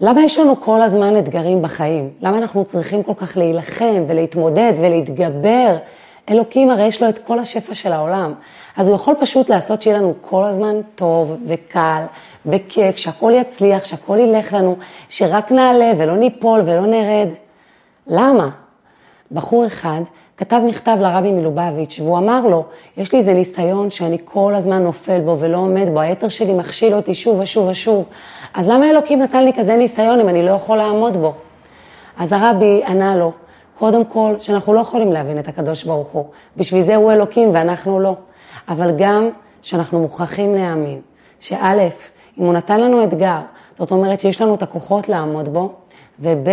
למה יש לנו כל הזמן אתגרים בחיים? למה אנחנו צריכים כל כך להילחם ולהתמודד ולהתגבר? אלוקים הרי יש לו את כל השפע של העולם. אז הוא יכול פשוט לעשות שיהיה לנו כל הזמן טוב וקל וכיף, שהכל יצליח, שהכל ילך לנו, שרק נעלה ולא ניפול ולא נרד. למה? בחור אחד כתב מכתב לרבי מלובביץ', והוא אמר לו, יש לי איזה ניסיון שאני כל הזמן נופל בו ולא עומד בו, היצר שלי מכשיל אותי שוב ושוב ושוב, אז למה אלוקים נתן לי כזה ניסיון אם אני לא יכול לעמוד בו? אז הרבי ענה לו, קודם כל, שאנחנו לא יכולים להבין את הקדוש ברוך הוא, בשביל זה הוא אלוקים ואנחנו לא, אבל גם שאנחנו מוכרחים להאמין, שא', אם הוא נתן לנו אתגר, זאת אומרת שיש לנו את הכוחות לעמוד בו, וב',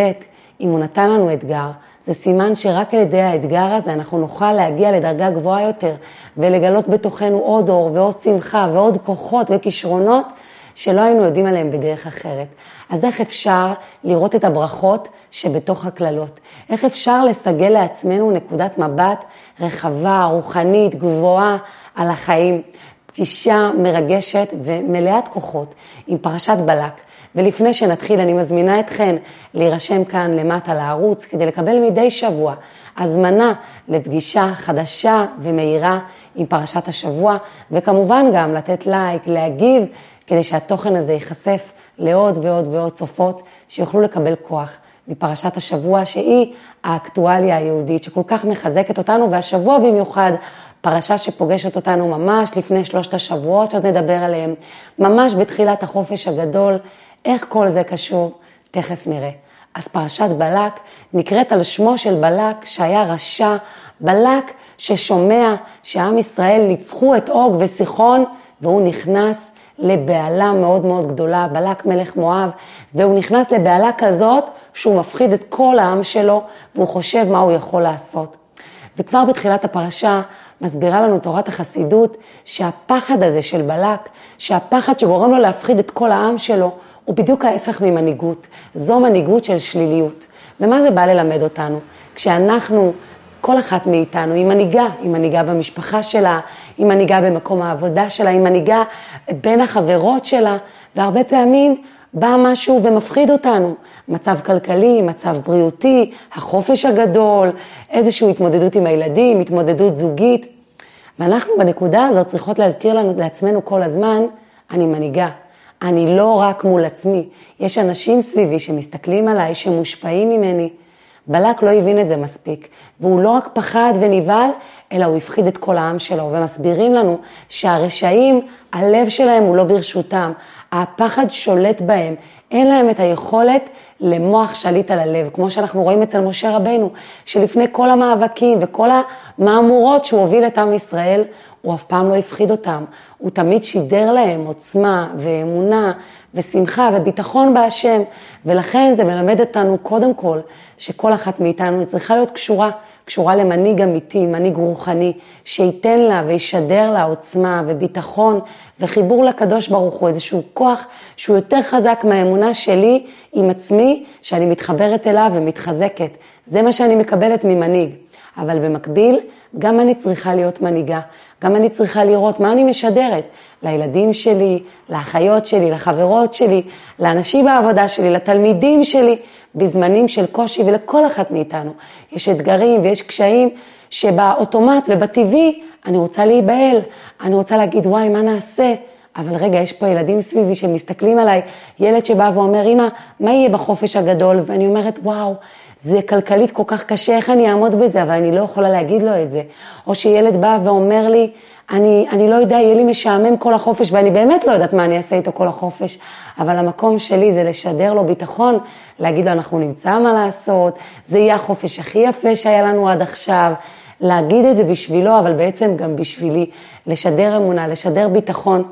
אם הוא נתן לנו אתגר, זה סימן שרק על ידי האתגר הזה אנחנו נוכל להגיע לדרגה גבוהה יותר ולגלות בתוכנו עוד אור ועוד שמחה ועוד כוחות וכישרונות שלא היינו יודעים עליהם בדרך אחרת. אז איך אפשר לראות את הברכות שבתוך הקללות? איך אפשר לסגל לעצמנו נקודת מבט רחבה, רוחנית, גבוהה על החיים? פגישה מרגשת ומלאת כוחות עם פרשת בלק. ולפני שנתחיל, אני מזמינה אתכן להירשם כאן למטה לערוץ כדי לקבל מדי שבוע הזמנה לפגישה חדשה ומהירה עם פרשת השבוע, וכמובן גם לתת לייק, להגיב, כדי שהתוכן הזה ייחשף לעוד ועוד ועוד צופות שיוכלו לקבל כוח מפרשת השבוע, שהיא האקטואליה היהודית, שכל כך מחזקת אותנו, והשבוע במיוחד, פרשה שפוגשת אותנו ממש לפני שלושת השבועות, שעוד נדבר עליהם, ממש בתחילת החופש הגדול. איך כל זה קשור? תכף נראה. אז פרשת בלק נקראת על שמו של בלק שהיה רשע, בלק ששומע שעם ישראל ניצחו את אוג וסיחון והוא נכנס לבהלה מאוד מאוד גדולה, בלק מלך מואב, והוא נכנס לבהלה כזאת שהוא מפחיד את כל העם שלו והוא חושב מה הוא יכול לעשות. וכבר בתחילת הפרשה מסבירה לנו תורת החסידות שהפחד הזה של בלק, שהפחד שגורם לו להפחיד את כל העם שלו, הוא בדיוק ההפך ממנהיגות. זו מנהיגות של שליליות. ומה זה בא ללמד אותנו? כשאנחנו, כל אחת מאיתנו, היא מנהיגה, היא מנהיגה במשפחה שלה, היא מנהיגה במקום העבודה שלה, היא מנהיגה בין החברות שלה, והרבה פעמים בא משהו ומפחיד אותנו. מצב כלכלי, מצב בריאותי, החופש הגדול, איזושהי התמודדות עם הילדים, התמודדות זוגית. ואנחנו בנקודה הזאת צריכות להזכיר לנו, לעצמנו כל הזמן, אני מנהיגה, אני לא רק מול עצמי, יש אנשים סביבי שמסתכלים עליי, שמושפעים ממני. בלק לא הבין את זה מספיק, והוא לא רק פחד ונבהל, אלא הוא הפחיד את כל העם שלו, ומסבירים לנו שהרשעים, הלב שלהם הוא לא ברשותם, הפחד שולט בהם, אין להם את היכולת למוח שליט על הלב, כמו שאנחנו רואים אצל משה רבנו, שלפני כל המאבקים וכל המהמורות שהוא הוביל את עם ישראל, הוא אף פעם לא הפחיד אותם, הוא תמיד שידר להם עוצמה ואמונה ושמחה וביטחון בהשם, ולכן זה מלמד אותנו קודם כל שכל אחת מאיתנו צריכה להיות קשורה, קשורה למנהיג אמיתי, מנהיג רוחני, שייתן לה וישדר לה עוצמה וביטחון וחיבור לקדוש ברוך הוא, איזשהו כוח שהוא יותר חזק מהאמונה שלי עם עצמי, שאני מתחברת אליו ומתחזקת. זה מה שאני מקבלת ממנהיג. אבל במקביל, גם אני צריכה להיות מנהיגה, גם אני צריכה לראות מה אני משדרת לילדים שלי, לאחיות שלי, לחברות שלי, לאנשים בעבודה שלי, לתלמידים שלי, בזמנים של קושי ולכל אחת מאיתנו. יש אתגרים ויש קשיים שבאוטומט ובטבעי אני רוצה להיבהל, אני רוצה להגיד וואי מה נעשה, אבל רגע יש פה ילדים סביבי שמסתכלים עליי, ילד שבא ואומר אמא מה יהיה בחופש הגדול ואני אומרת וואו זה כלכלית כל כך קשה, איך אני אעמוד בזה, אבל אני לא יכולה להגיד לו את זה. או שילד בא ואומר לי, אני, אני לא יודע, יהיה לי משעמם כל החופש, ואני באמת לא יודעת מה אני אעשה איתו כל החופש, אבל המקום שלי זה לשדר לו ביטחון, להגיד לו, אנחנו נמצא מה לעשות, זה יהיה החופש הכי יפה שהיה לנו עד עכשיו, להגיד את זה בשבילו, אבל בעצם גם בשבילי, לשדר אמונה, לשדר ביטחון.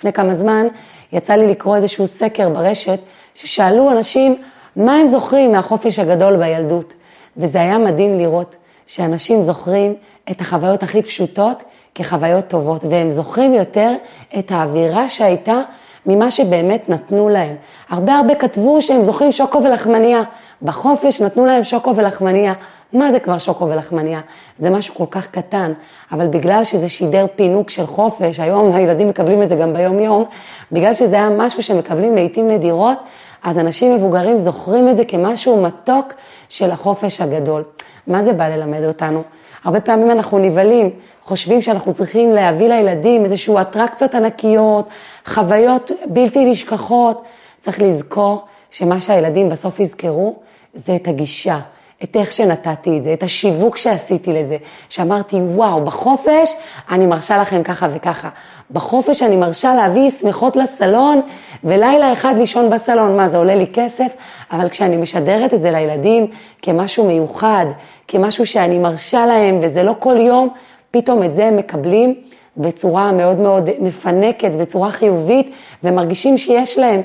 לפני כמה זמן יצא לי לקרוא איזשהו סקר ברשת, ששאלו אנשים, מה הם זוכרים מהחופש הגדול בילדות. וזה היה מדהים לראות שאנשים זוכרים את החוויות הכי פשוטות כחוויות טובות, והם זוכרים יותר את האווירה שהייתה ממה שבאמת נתנו להם. הרבה הרבה כתבו שהם זוכרים שוקו ולחמניה. בחופש נתנו להם שוקו ולחמניה. מה זה כבר שוקו ולחמניה? זה משהו כל כך קטן, אבל בגלל שזה שידר פינוק של חופש, היום הילדים מקבלים את זה גם ביום יום, בגלל שזה היה משהו שמקבלים לעיתים נדירות, אז אנשים מבוגרים זוכרים את זה כמשהו מתוק של החופש הגדול. מה זה בא ללמד אותנו? הרבה פעמים אנחנו נבהלים, חושבים שאנחנו צריכים להביא לילדים איזשהו אטרקציות ענקיות, חוויות בלתי נשכחות. צריך לזכור שמה שהילדים בסוף יזכרו זה את הגישה, את איך שנתתי את זה, את השיווק שעשיתי לזה, שאמרתי, וואו, בחופש אני מרשה לכם ככה וככה. בחופש אני מרשה להביא שמחות לסלון ולילה אחד לישון בסלון. מה, זה עולה לי כסף? אבל כשאני משדרת את זה לילדים כמשהו מיוחד, כמשהו שאני מרשה להם וזה לא כל יום, פתאום את זה הם מקבלים בצורה מאוד מאוד מפנקת, בצורה חיובית, ומרגישים שיש להם.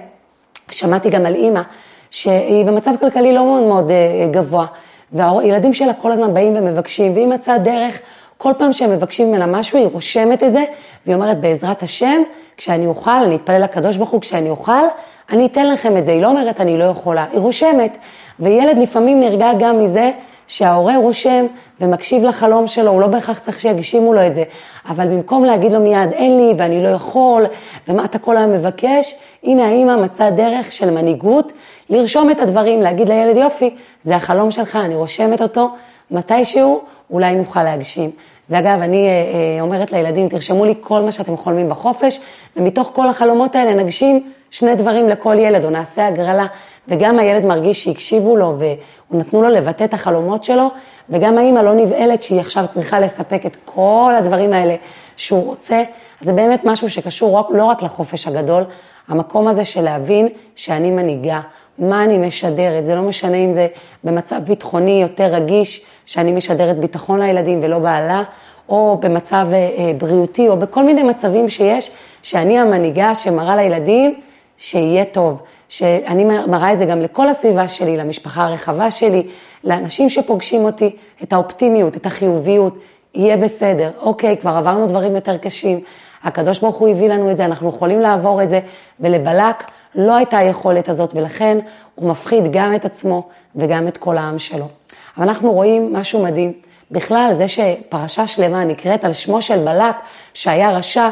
שמעתי גם על אימא שהיא במצב כלכלי לא מאוד מאוד אה, גבוה, והילדים שלה כל הזמן באים ומבקשים, והיא מצאה דרך, כל פעם שהם מבקשים ממנה משהו, היא רושמת את זה, והיא אומרת, בעזרת השם, כשאני אוכל, אני אתפלל לקדוש ברוך הוא, כשאני אוכל, אני אתן לכם את זה. היא לא אומרת, אני לא יכולה, היא רושמת. וילד לפעמים נרגע גם מזה שההורה רושם ומקשיב לחלום שלו, הוא לא בהכרח צריך שיגשימו לו את זה, אבל במקום להגיד לו מיד, אין לי ואני לא יכול, ומה אתה כל היום מבקש, הנה האמא מצאה דרך של מנהיגות, לרשום את הדברים, להגיד לילד, יופי, זה החלום שלך, אני רושמת אותו, מתישהו אולי נוכל להגשים. ואגב, אני אה, אה, אומרת לילדים, תרשמו לי כל מה שאתם חולמים בחופש, ומתוך כל החלומות האלה נגשים שני דברים לכל ילד, או נעשה הגרלה, וגם הילד מרגיש שהקשיבו לו ונתנו לו לבטא את החלומות שלו, וגם האימא לא נבהלת שהיא עכשיו צריכה לספק את כל הדברים האלה שהוא רוצה. זה באמת משהו שקשור לא רק לחופש הגדול, המקום הזה של להבין שאני מנהיגה, מה אני משדרת, זה לא משנה אם זה במצב ביטחוני יותר רגיש, שאני משדרת ביטחון לילדים ולא בעלה, או במצב אה, אה, בריאותי, או בכל מיני מצבים שיש, שאני המנהיגה שמראה לילדים שיהיה טוב, שאני מראה את זה גם לכל הסביבה שלי, למשפחה הרחבה שלי, לאנשים שפוגשים אותי, את האופטימיות, את החיוביות, יהיה בסדר, אוקיי, כבר עברנו דברים יותר קשים, הקדוש ברוך הוא הביא לנו את זה, אנחנו יכולים לעבור את זה, ולבלק לא הייתה היכולת הזאת, ולכן הוא מפחיד גם את עצמו וגם את כל העם שלו. אבל אנחנו רואים משהו מדהים. בכלל, זה שפרשה שלמה נקראת על שמו של בלק, שהיה רשע,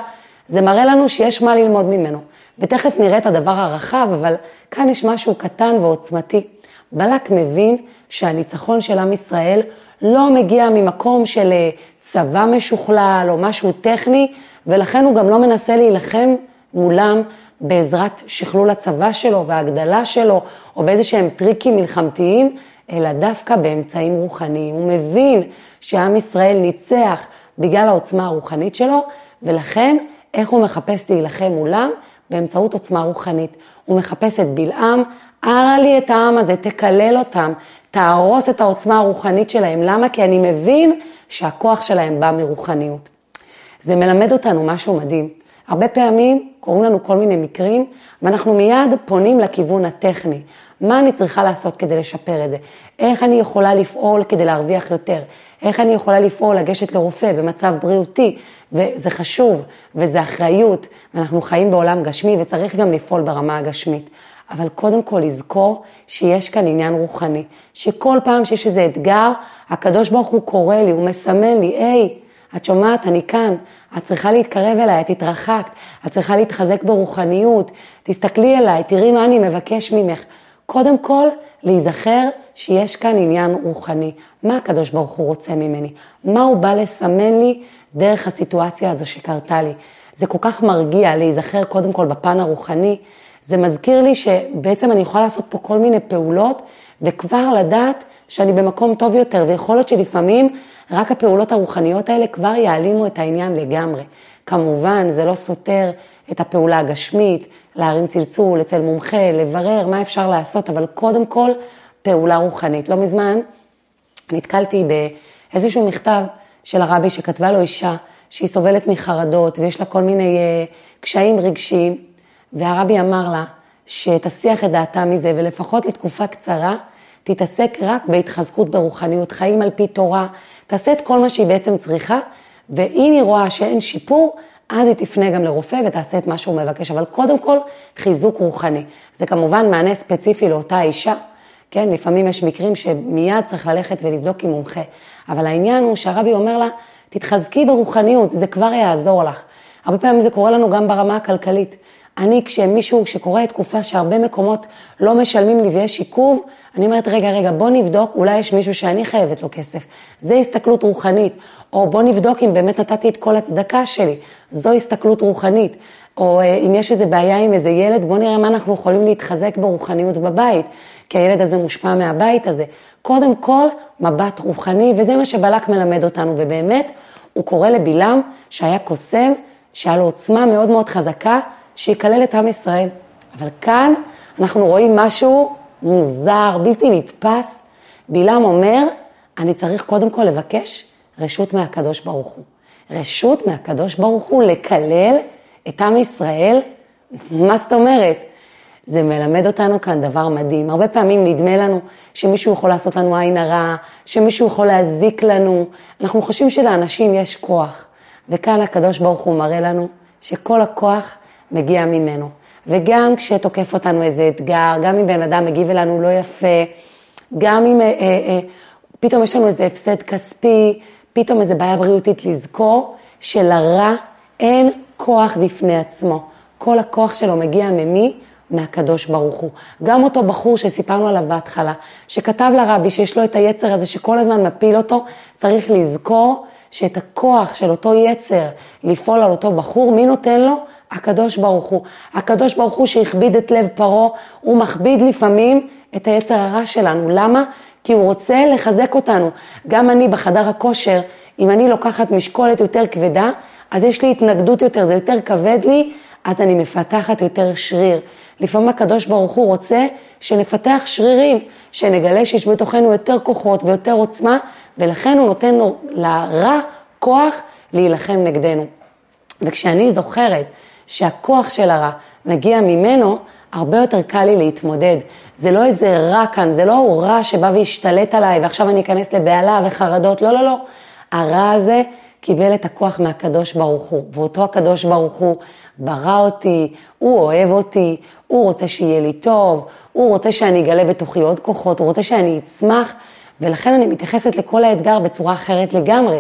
זה מראה לנו שיש מה ללמוד ממנו. ותכף נראה את הדבר הרחב, אבל כאן יש משהו קטן ועוצמתי. בלק מבין שהניצחון של עם ישראל לא מגיע ממקום של אה, צבא משוכלל או משהו טכני, ולכן הוא גם לא מנסה להילחם מולם בעזרת שכלול הצבא שלו וההגדלה שלו, או באיזה שהם טריקים מלחמתיים, אלא דווקא באמצעים רוחניים. הוא מבין שעם ישראל ניצח בגלל העוצמה הרוחנית שלו, ולכן איך הוא מחפש להילחם מולם? באמצעות עוצמה רוחנית. הוא מחפש את בלעם, ארה לי את העם הזה, תקלל אותם, תהרוס את העוצמה הרוחנית שלהם. למה? כי אני מבין שהכוח שלהם בא מרוחניות. זה מלמד אותנו משהו מדהים. הרבה פעמים קורים לנו כל מיני מקרים, ואנחנו מיד פונים לכיוון הטכני. מה אני צריכה לעשות כדי לשפר את זה? איך אני יכולה לפעול כדי להרוויח יותר? איך אני יכולה לפעול, לגשת לרופא במצב בריאותי? וזה חשוב, וזה אחריות, ואנחנו חיים בעולם גשמי וצריך גם לפעול ברמה הגשמית. אבל קודם כל לזכור שיש כאן עניין רוחני, שכל פעם שיש איזה אתגר, הקדוש ברוך הוא קורא לי, הוא מסמן לי, היי, את שומעת, אני כאן, את צריכה להתקרב אליי, את התרחקת, את צריכה להתחזק ברוחניות, תסתכלי אליי, תראי מה אני מבקש ממך. קודם כל, להיזכר שיש כאן עניין רוחני. מה הקדוש ברוך הוא רוצה ממני? מה הוא בא לסמן לי דרך הסיטואציה הזו שקרתה לי? זה כל כך מרגיע להיזכר קודם כל בפן הרוחני. זה מזכיר לי שבעצם אני יכולה לעשות פה כל מיני פעולות, וכבר לדעת שאני במקום טוב יותר, ויכול להיות שלפעמים רק הפעולות הרוחניות האלה כבר יעלימו את העניין לגמרי. כמובן, זה לא סותר את הפעולה הגשמית, להרים צלצול אצל מומחה, לברר מה אפשר לעשות, אבל קודם כל, פעולה רוחנית. לא מזמן נתקלתי באיזשהו מכתב של הרבי שכתבה לו אישה שהיא סובלת מחרדות ויש לה כל מיני אה, קשיים רגשיים, והרבי אמר לה שתסיח את דעתה מזה ולפחות לתקופה קצרה תתעסק רק בהתחזקות ברוחניות, חיים על פי תורה, תעשה את כל מה שהיא בעצם צריכה, ואם היא רואה שאין שיפור, אז היא תפנה גם לרופא ותעשה את מה שהוא מבקש, אבל קודם כל חיזוק רוחני. זה כמובן מענה ספציפי לאותה אישה, כן? לפעמים יש מקרים שמיד צריך ללכת ולבדוק עם מומחה, אבל העניין הוא שהרבי אומר לה, תתחזקי ברוחניות, זה כבר יעזור לך. הרבה פעמים זה קורה לנו גם ברמה הכלכלית. אני, כשמישהו, כשקורה תקופה שהרבה מקומות לא משלמים לי ויש עיכוב, אני אומרת, רגע, רגע, בוא נבדוק, אולי יש מישהו שאני חייבת לו כסף. זה הסתכלות רוחנית. או בוא נבדוק אם באמת נתתי את כל הצדקה שלי. זו הסתכלות רוחנית. או אה, אם יש איזה בעיה עם איזה ילד, בוא נראה מה אנחנו יכולים להתחזק ברוחניות בבית, כי הילד הזה מושפע מהבית הזה. קודם כל, מבט רוחני, וזה מה שבלק מלמד אותנו, ובאמת, הוא קורא לבלעם, שהיה קוסם, שהיה לו עוצמה מאוד מאוד חזקה, שיקלל את עם ישראל. אבל כאן אנחנו רואים משהו מוזר, בלתי נתפס. בלעם אומר, אני צריך קודם כל לבקש רשות מהקדוש ברוך הוא. רשות מהקדוש ברוך הוא לקלל את עם ישראל, מה זאת אומרת? זה מלמד אותנו כאן דבר מדהים. הרבה פעמים נדמה לנו שמישהו יכול לעשות לנו עין הרע, שמישהו יכול להזיק לנו. אנחנו חושבים שלאנשים יש כוח. וכאן הקדוש ברוך הוא מראה לנו שכל הכוח מגיע ממנו. וגם כשתוקף אותנו איזה אתגר, גם אם בן אדם מגיב אלינו לא יפה, גם אם אה, אה, אה, פתאום יש לנו איזה הפסד כספי, פתאום איזה בעיה בריאותית, לזכור שלרע אין כוח בפני עצמו. כל הכוח שלו מגיע ממי? מהקדוש ברוך הוא. גם אותו בחור שסיפרנו עליו בהתחלה, שכתב לרבי שיש לו את היצר הזה שכל הזמן מפיל אותו, צריך לזכור שאת הכוח של אותו יצר לפעול על אותו בחור, מי נותן לו? הקדוש ברוך הוא. הקדוש ברוך הוא שהכביד את לב פרעה, הוא מכביד לפעמים את היצר הרע שלנו. למה? כי הוא רוצה לחזק אותנו. גם אני בחדר הכושר, אם אני לוקחת משקולת יותר כבדה, אז יש לי התנגדות יותר, זה יותר כבד לי, אז אני מפתחת יותר שריר. לפעמים הקדוש ברוך הוא רוצה שנפתח שרירים, שנגלה שיש בתוכנו יותר כוחות ויותר עוצמה, ולכן הוא נותן לרע כוח להילחם נגדנו. וכשאני זוכרת שהכוח של הרע מגיע ממנו, הרבה יותר קל לי להתמודד. זה לא איזה רע כאן, זה לא רע שבא והשתלט עליי ועכשיו אני אכנס לבהלה וחרדות, לא, לא, לא. הרע הזה קיבל את הכוח מהקדוש ברוך הוא, ואותו הקדוש ברוך הוא ברא אותי, הוא אוהב אותי, הוא רוצה שיהיה לי טוב, הוא רוצה שאני אגלה בתוכי עוד כוחות, הוא רוצה שאני אצמח, ולכן אני מתייחסת לכל האתגר בצורה אחרת לגמרי.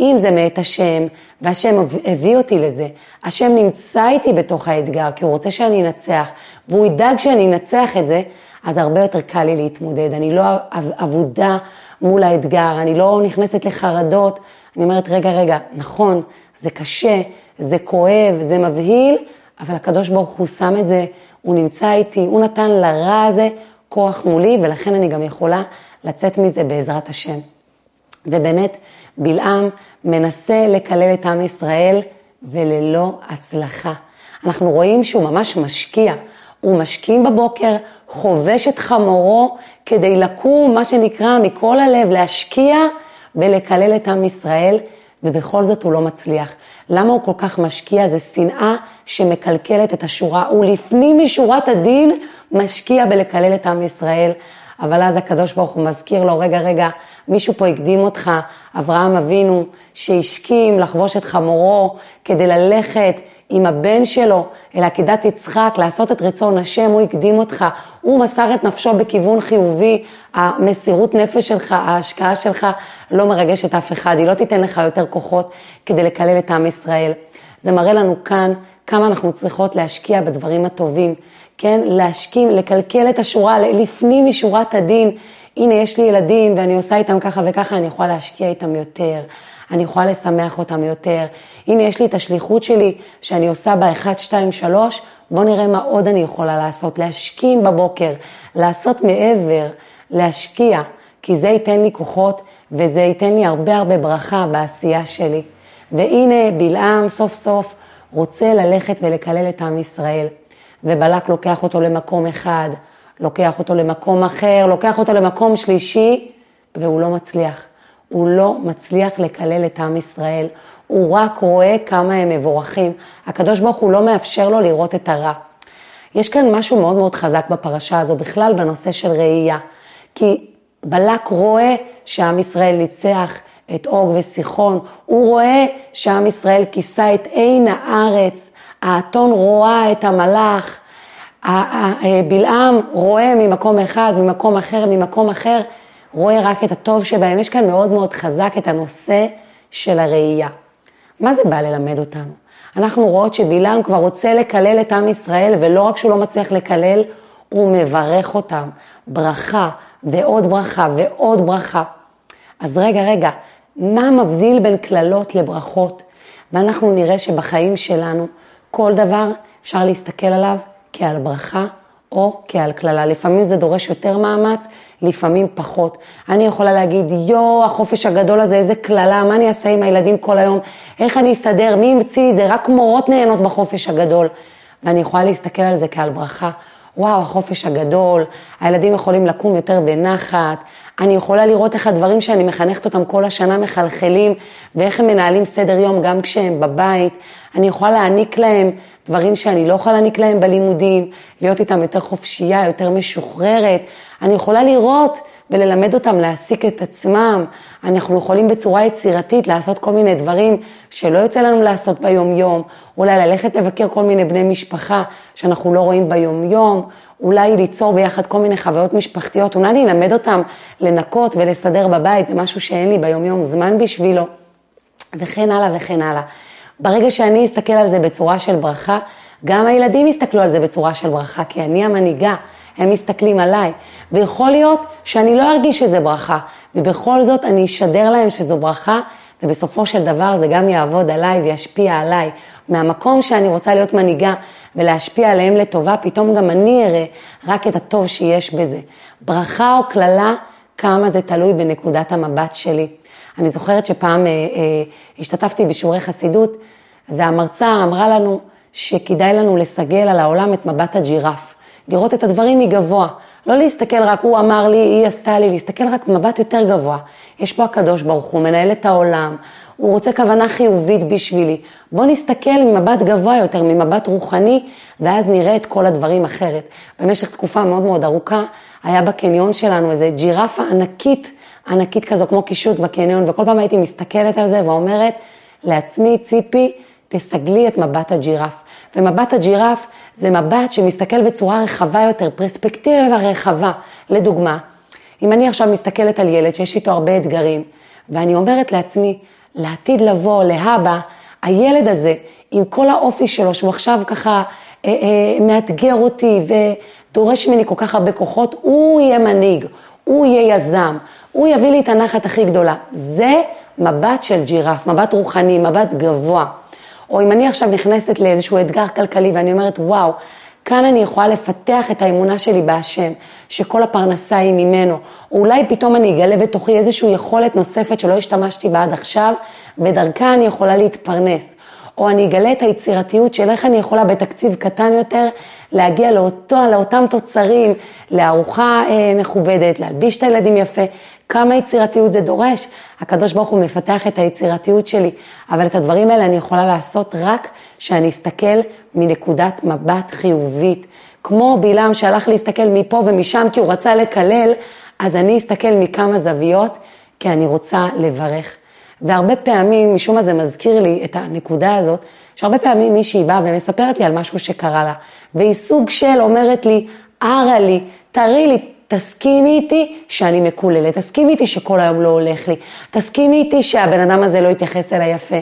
אם זה מאת השם, והשם הביא אותי לזה, השם נמצא איתי בתוך האתגר, כי הוא רוצה שאני אנצח, והוא ידאג שאני אנצח את זה, אז הרבה יותר קל לי להתמודד. אני לא אבודה מול האתגר, אני לא נכנסת לחרדות, אני אומרת, רגע, רגע, נכון, זה קשה, זה כואב, זה מבהיל, אבל הקדוש ברוך הוא שם את זה, הוא נמצא איתי, הוא נתן לרע הזה כוח מולי, ולכן אני גם יכולה לצאת מזה בעזרת השם. ובאמת, בלעם מנסה לקלל את עם ישראל, וללא הצלחה. אנחנו רואים שהוא ממש משקיע. הוא משכים בבוקר, חובש את חמורו כדי לקום, מה שנקרא, מכל הלב, להשקיע ולקלל את עם ישראל, ובכל זאת הוא לא מצליח. למה הוא כל כך משקיע? זה שנאה שמקלקלת את השורה. הוא לפנים משורת הדין משקיע בלקלל את עם ישראל, אבל אז הקדוש ברוך הוא מזכיר לו, רגע, רגע, מישהו פה הקדים אותך, אברהם אבינו, שהשכים לחבוש את חמורו כדי ללכת עם הבן שלו אל עקידת יצחק, לעשות את רצון השם, הוא הקדים אותך, הוא מסר את נפשו בכיוון חיובי, המסירות נפש שלך, ההשקעה שלך לא מרגשת אף אחד, היא לא תיתן לך יותר כוחות כדי לקלל את עם ישראל. זה מראה לנו כאן כמה אנחנו צריכות להשקיע בדברים הטובים, כן? להשכים, לקלקל את השורה, לפנים משורת הדין. הנה, יש לי ילדים ואני עושה איתם ככה וככה, אני יכולה להשקיע איתם יותר. אני יכולה לשמח אותם יותר. הנה, יש לי את השליחות שלי שאני עושה ב-1, 2, 3, בואו נראה מה עוד אני יכולה לעשות. להשכים בבוקר, לעשות מעבר, להשקיע, כי זה ייתן לי כוחות וזה ייתן לי הרבה הרבה ברכה בעשייה שלי. והנה, בלעם סוף סוף רוצה ללכת ולקלל את עם ישראל. ובלק לוקח אותו למקום אחד, לוקח אותו למקום אחר, לוקח אותו למקום שלישי, והוא לא מצליח. הוא לא מצליח לקלל את עם ישראל, הוא רק רואה כמה הם מבורכים. הקדוש ברוך הוא לא מאפשר לו לראות את הרע. יש כאן משהו מאוד מאוד חזק בפרשה הזו, בכלל בנושא של ראייה. כי בלק רואה שעם ישראל ניצח את אוג וסיחון, הוא רואה שעם ישראל כיסה את עין הארץ, האתון רואה את המלאך, בלעם רואה ממקום אחד, ממקום אחר, ממקום אחר, רואה רק את הטוב שבהם. יש כאן מאוד מאוד חזק את הנושא של הראייה. מה זה בא ללמד אותנו? אנחנו רואות שבלעם כבר רוצה לקלל את עם ישראל, ולא רק שהוא לא מצליח לקלל, הוא מברך אותם. ברכה ועוד ברכה ועוד ברכה. אז רגע, רגע, מה מבדיל בין קללות לברכות? ואנחנו נראה שבחיים שלנו כל דבר אפשר להסתכל עליו כעל ברכה או כעל קללה. לפעמים זה דורש יותר מאמץ, לפעמים פחות. אני יכולה להגיד, יואו, החופש הגדול הזה, איזה קללה, מה אני אעשה עם הילדים כל היום? איך אני אסתדר? מי המציא את זה? רק מורות נהנות בחופש הגדול. ואני יכולה להסתכל על זה כעל ברכה. וואו, החופש הגדול, הילדים יכולים לקום יותר בנחת, אני יכולה לראות איך הדברים שאני מחנכת אותם כל השנה מחלחלים, ואיך הם מנהלים סדר יום גם כשהם בבית. אני יכולה להעניק להם דברים שאני לא יכולה להעניק להם בלימודים, להיות איתם יותר חופשייה, יותר משוחררת. אני יכולה לראות וללמד אותם להעסיק את עצמם. אנחנו יכולים בצורה יצירתית לעשות כל מיני דברים שלא יוצא לנו לעשות ביום-יום. אולי ללכת לבקר כל מיני בני משפחה שאנחנו לא רואים ביום-יום. אולי ליצור ביחד כל מיני חוויות משפחתיות, אולי אלמד אותם לנקות ולסדר בבית, זה משהו שאין לי ביום-יום זמן בשבילו, וכן הלאה וכן הלאה. ברגע שאני אסתכל על זה בצורה של ברכה, גם הילדים יסתכלו על זה בצורה של ברכה, כי אני המנהיגה, הם מסתכלים עליי. ויכול להיות שאני לא ארגיש שזה ברכה, ובכל זאת אני אשדר להם שזו ברכה, ובסופו של דבר זה גם יעבוד עליי וישפיע עליי. מהמקום שאני רוצה להיות מנהיגה ולהשפיע עליהם לטובה, פתאום גם אני אראה רק את הטוב שיש בזה. ברכה או קללה, כמה זה תלוי בנקודת המבט שלי. אני זוכרת שפעם אה, אה, השתתפתי בשיעורי חסידות, והמרצה אמרה לנו שכדאי לנו לסגל על העולם את מבט הג'ירף, לראות את הדברים מגבוה, לא להסתכל רק, הוא אמר לי, היא עשתה לי, להסתכל רק במבט יותר גבוה. יש פה הקדוש ברוך הוא, מנהל את העולם, הוא רוצה כוונה חיובית בשבילי. בוא נסתכל ממבט גבוה יותר, ממבט רוחני, ואז נראה את כל הדברים אחרת. במשך תקופה מאוד מאוד ארוכה, היה בקניון שלנו איזה ג'ירפה ענקית, ענקית כזו, כמו קישוט בקניון, וכל פעם הייתי מסתכלת על זה ואומרת לעצמי, ציפי, תסגלי את מבט הג'ירף. ומבט הג'ירף זה מבט שמסתכל בצורה רחבה יותר, פרספקטיבה רחבה. לדוגמה, אם אני עכשיו מסתכלת על ילד שיש איתו הרבה אתגרים, ואני אומרת לעצמי, לעתיד לבוא, להבא, הילד הזה, עם כל האופי שלו, שהוא עכשיו ככה אה, אה, מאתגר אותי ודורש ממני כל כך הרבה כוחות, הוא יהיה מנהיג, הוא יהיה יזם, הוא יביא לי את הנחת הכי גדולה. זה מבט של ג'ירף, מבט רוחני, מבט גבוה. או אם אני עכשיו נכנסת לאיזשהו אתגר כלכלי ואני אומרת, וואו, כאן אני יכולה לפתח את האמונה שלי בהשם, שכל הפרנסה היא ממנו. או אולי פתאום אני אגלה בתוכי איזושהי יכולת נוספת שלא השתמשתי בה עד עכשיו, ודרכה אני יכולה להתפרנס. או אני אגלה את היצירתיות של איך אני יכולה בתקציב קטן יותר להגיע לאותו, לאותם תוצרים, לארוחה אה, מכובדת, להלביש את הילדים יפה. כמה יצירתיות זה דורש. הקדוש ברוך הוא מפתח את היצירתיות שלי, אבל את הדברים האלה אני יכולה לעשות רק כשאני אסתכל מנקודת מבט חיובית. כמו בלעם שהלך להסתכל מפה ומשם כי הוא רצה לקלל, אז אני אסתכל מכמה זוויות, כי אני רוצה לברך. והרבה פעמים, משום מה זה מזכיר לי את הנקודה הזאת, שהרבה פעמים מישהי באה ומספרת לי על משהו שקרה לה, והיא סוג של אומרת לי, ערה לי, תראי לי, תסכימי איתי שאני מקוללת, תסכימי איתי שכל היום לא הולך לי, תסכימי איתי שהבן אדם הזה לא יתייחס אליי יפה.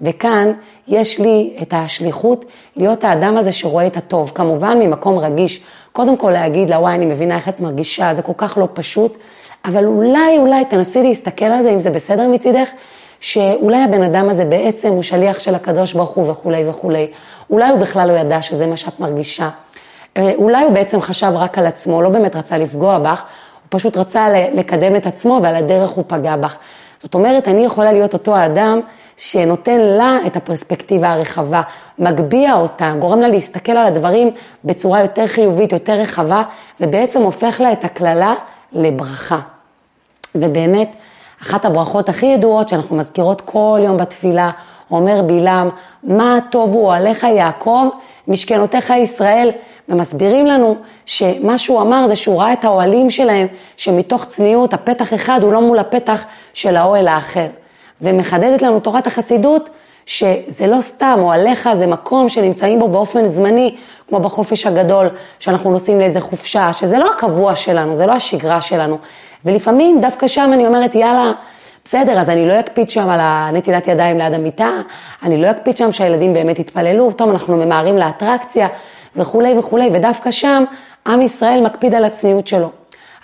וכאן יש לי את השליחות להיות האדם הזה שרואה את הטוב, כמובן ממקום רגיש. קודם כל להגיד לה, וואי, אני מבינה איך את מרגישה, זה כל כך לא פשוט, אבל אולי, אולי תנסי להסתכל על זה, אם זה בסדר מצידך, שאולי הבן אדם הזה בעצם הוא שליח של הקדוש ברוך הוא וכולי וכולי. אולי הוא בכלל לא ידע שזה מה שאת מרגישה. אה, אולי הוא בעצם חשב רק על עצמו, לא באמת רצה לפגוע בך, הוא פשוט רצה לקדם את עצמו ועל הדרך הוא פגע בך. זאת אומרת, אני יכולה להיות אותו האדם שנותן לה את הפרספקטיבה הרחבה, מגביה אותה, גורם לה להסתכל על הדברים בצורה יותר חיובית, יותר רחבה, ובעצם הופך לה את הקללה לברכה. ובאמת, אחת הברכות הכי ידועות שאנחנו מזכירות כל יום בתפילה, אומר בלעם, מה טוב הוא עליך יעקב, משכנותיך ישראל, ומסבירים לנו שמה שהוא אמר זה שהוא ראה את האוהלים שלהם, שמתוך צניעות הפתח אחד הוא לא מול הפתח של האוהל האחר. ומחדדת לנו תורת החסידות שזה לא סתם, אוהליך זה מקום שנמצאים בו באופן זמני, כמו בחופש הגדול, שאנחנו נוסעים לאיזה חופשה, שזה לא הקבוע שלנו, זה לא השגרה שלנו. ולפעמים דווקא שם אני אומרת, יאללה, בסדר, אז אני לא אקפיד שם על הנטילת ידיים ליד המיטה, אני לא אקפיד שם שהילדים באמת יתפללו, טוב, אנחנו ממהרים לאטרקציה וכולי וכולי, ודווקא שם עם ישראל מקפיד על הצניעות שלו.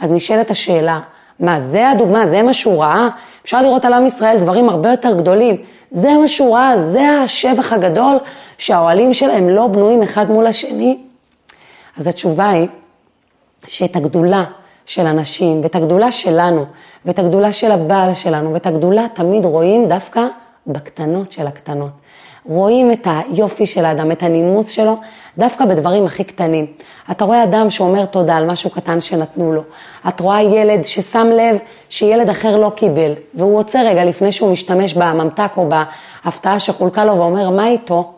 אז נשאלת השאלה, מה, זה הדוגמה, זה מה שהוא ראה? אפשר לראות על עם ישראל דברים הרבה יותר גדולים. זה מה שהוא ראה, זה השבח הגדול שהאוהלים שלהם לא בנויים אחד מול השני? אז התשובה היא שאת הגדולה של אנשים, ואת הגדולה שלנו, ואת הגדולה של הבעל שלנו, ואת הגדולה תמיד רואים דווקא בקטנות של הקטנות. רואים את היופי של האדם, את הנימוס שלו, דווקא בדברים הכי קטנים. אתה רואה אדם שאומר תודה על משהו קטן שנתנו לו. את רואה ילד ששם לב שילד אחר לא קיבל, והוא עוצר רגע לפני שהוא משתמש בממתק או בהפתעה שחולקה לו ואומר, מה איתו?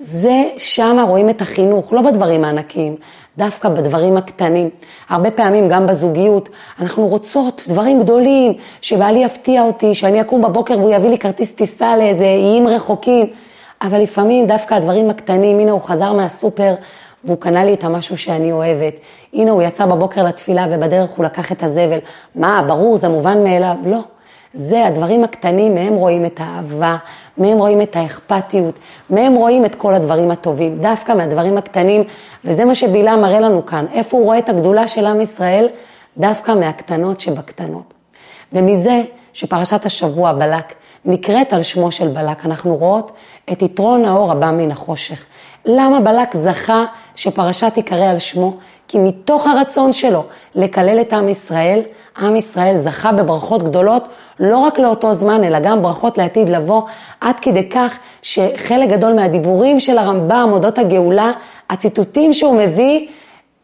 זה, שם רואים את החינוך, לא בדברים הענקיים, דווקא בדברים הקטנים. הרבה פעמים, גם בזוגיות, אנחנו רוצות דברים גדולים, שבעלי יפתיע אותי, שאני אקום בבוקר והוא יביא לי כרטיס טיסה לאיזה איים רחוקים. אבל לפעמים דווקא הדברים הקטנים, הנה הוא חזר מהסופר והוא קנה לי את המשהו שאני אוהבת. הנה הוא יצא בבוקר לתפילה ובדרך הוא לקח את הזבל. מה, ברור, זה מובן מאליו? לא. זה הדברים הקטנים, מהם רואים את האהבה, מהם רואים את האכפתיות, מהם רואים את כל הדברים הטובים, דווקא מהדברים הקטנים, וזה מה שבלעם מראה לנו כאן, איפה הוא רואה את הגדולה של עם ישראל? דווקא מהקטנות שבקטנות. ומזה שפרשת השבוע בלק נקראת על שמו של בלק, אנחנו רואות את יתרון האור הבא מן החושך. למה בלק זכה שפרשה תיקרא על שמו? כי מתוך הרצון שלו לקלל את עם ישראל, עם ישראל זכה בברכות גדולות, לא רק לאותו זמן, אלא גם ברכות לעתיד לבוא, עד כדי כך שחלק גדול מהדיבורים של הרמב"ם, אודות הגאולה, הציטוטים שהוא מביא,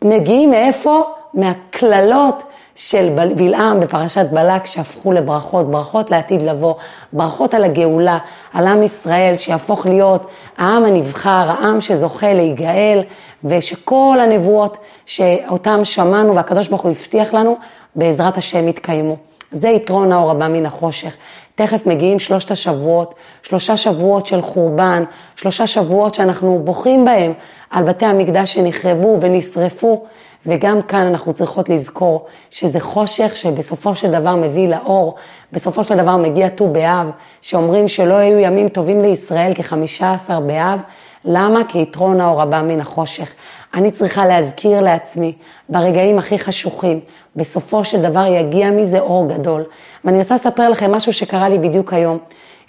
מגיעים מאיפה? מהקללות של בלעם בפרשת בלק שהפכו לברכות, ברכות לעתיד לבוא, ברכות על הגאולה, על עם ישראל שיהפוך להיות העם הנבחר, העם שזוכה להיגאל, ושכל הנבואות שאותם שמענו והקדוש ברוך הוא הבטיח לנו, בעזרת השם יתקיימו. זה יתרון האור הבא מן החושך. תכף מגיעים שלושת השבועות, שלושה שבועות של חורבן, שלושה שבועות שאנחנו בוכים בהם על בתי המקדש שנחרבו ונשרפו, וגם כאן אנחנו צריכות לזכור שזה חושך שבסופו של דבר מביא לאור, בסופו של דבר מגיע ט"ו באב, שאומרים שלא היו ימים טובים לישראל כחמישה עשר באב, למה? כי יתרון האור הבא מן החושך. אני צריכה להזכיר לעצמי ברגעים הכי חשוכים, בסופו של דבר יגיע מזה אור גדול. ואני רוצה לספר לכם משהו שקרה לי בדיוק היום.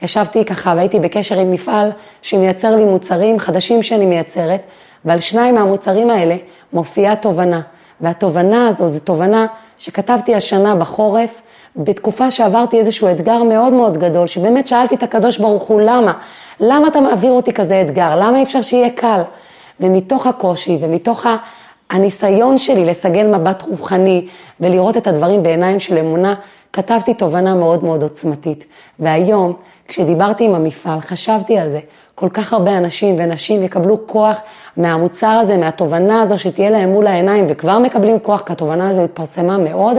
ישבתי ככה והייתי בקשר עם מפעל שמייצר לי מוצרים חדשים שאני מייצרת, ועל שניים מהמוצרים האלה מופיעה תובנה. והתובנה הזו זו תובנה שכתבתי השנה בחורף, בתקופה שעברתי איזשהו אתגר מאוד מאוד גדול, שבאמת שאלתי את הקדוש ברוך הוא, למה? למה אתה מעביר אותי כזה אתגר? למה אי אפשר שיהיה קל? ומתוך הקושי ומתוך הניסיון שלי לסגל מבט רוחני ולראות את הדברים בעיניים של אמונה, כתבתי תובנה מאוד מאוד עוצמתית. והיום, כשדיברתי עם המפעל, חשבתי על זה. כל כך הרבה אנשים ונשים יקבלו כוח מהמוצר הזה, מהתובנה הזו שתהיה להם מול העיניים, וכבר מקבלים כוח, כי התובנה הזו התפרסמה מאוד.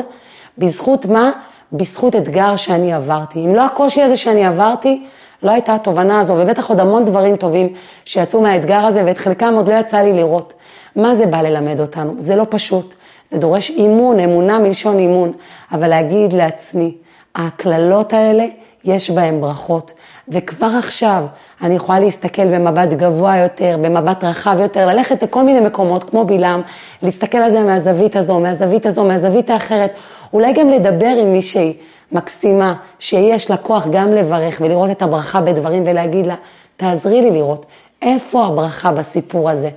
בזכות מה? בזכות אתגר שאני עברתי. אם לא הקושי הזה שאני עברתי, לא הייתה התובנה הזו, ובטח עוד המון דברים טובים שיצאו מהאתגר הזה, ואת חלקם עוד לא יצא לי לראות. מה זה בא ללמד אותנו? זה לא פשוט. זה דורש אימון, אמונה מלשון אימון. אבל להגיד לעצמי, הקללות האלה, יש בהן ברכות. וכבר עכשיו אני יכולה להסתכל במבט גבוה יותר, במבט רחב יותר, ללכת לכל מיני מקומות כמו בלעם, להסתכל על זה מהזווית הזו, מהזווית הזו, מהזווית האחרת, אולי גם לדבר עם מישהי מקסימה, שיש לה כוח גם לברך ולראות את הברכה בדברים ולהגיד לה, תעזרי לי לראות איפה הברכה בסיפור הזה,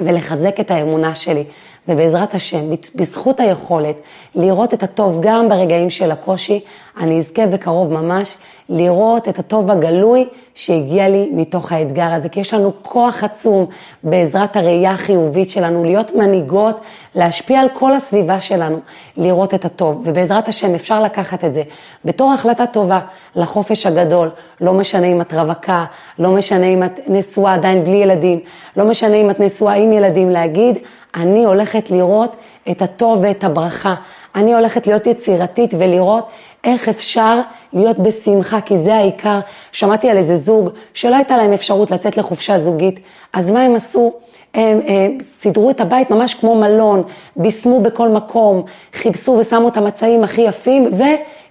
ולחזק את האמונה שלי. ובעזרת השם, בזכות היכולת לראות את הטוב גם ברגעים של הקושי, אני אזכה בקרוב ממש לראות את הטוב הגלוי שהגיע לי מתוך האתגר הזה. כי יש לנו כוח עצום בעזרת הראייה החיובית שלנו, להיות מנהיגות, להשפיע על כל הסביבה שלנו, לראות את הטוב. ובעזרת השם אפשר לקחת את זה בתור החלטה טובה לחופש הגדול, לא משנה אם את רווקה, לא משנה אם את נשואה עדיין בלי ילדים, לא משנה אם את נשואה עם ילדים, להגיד, אני הולכת לראות את הטוב ואת הברכה. אני הולכת להיות יצירתית ולראות איך אפשר להיות בשמחה, כי זה העיקר. שמעתי על איזה זוג שלא הייתה להם אפשרות לצאת לחופשה זוגית, אז מה הם עשו? הם, הם סידרו את הבית ממש כמו מלון, בישמו בכל מקום, חיפשו ושמו את המצעים הכי יפים,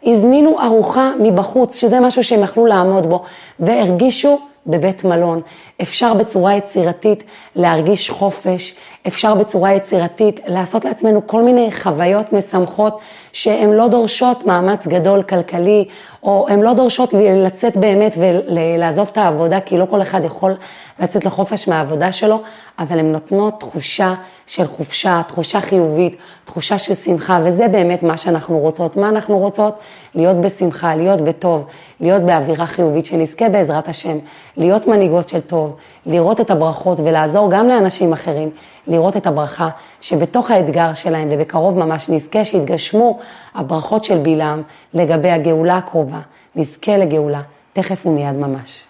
והזמינו ארוחה מבחוץ, שזה משהו שהם יכלו לעמוד בו, והרגישו בבית מלון. אפשר בצורה יצירתית להרגיש חופש, אפשר בצורה יצירתית לעשות לעצמנו כל מיני חוויות משמחות שהן לא דורשות מאמץ גדול כלכלי, או הן לא דורשות לצאת באמת ולעזוב את העבודה, כי לא כל אחד יכול לצאת לחופש מהעבודה שלו, אבל הן נותנות תחושה של חופשה, תחושה חיובית, תחושה של שמחה, וזה באמת מה שאנחנו רוצות. מה אנחנו רוצות? להיות בשמחה, להיות בטוב, להיות באווירה חיובית, שנזכה בעזרת השם, להיות מנהיגות של טוב, לראות את הברכות ולעזור גם לאנשים אחרים, לראות את הברכה שבתוך האתגר שלהם, ובקרוב ממש נזכה שיתגשמו הברכות של בלעם לגבי הגאולה הקרובה, נזכה לגאולה, תכף ומיד ממש.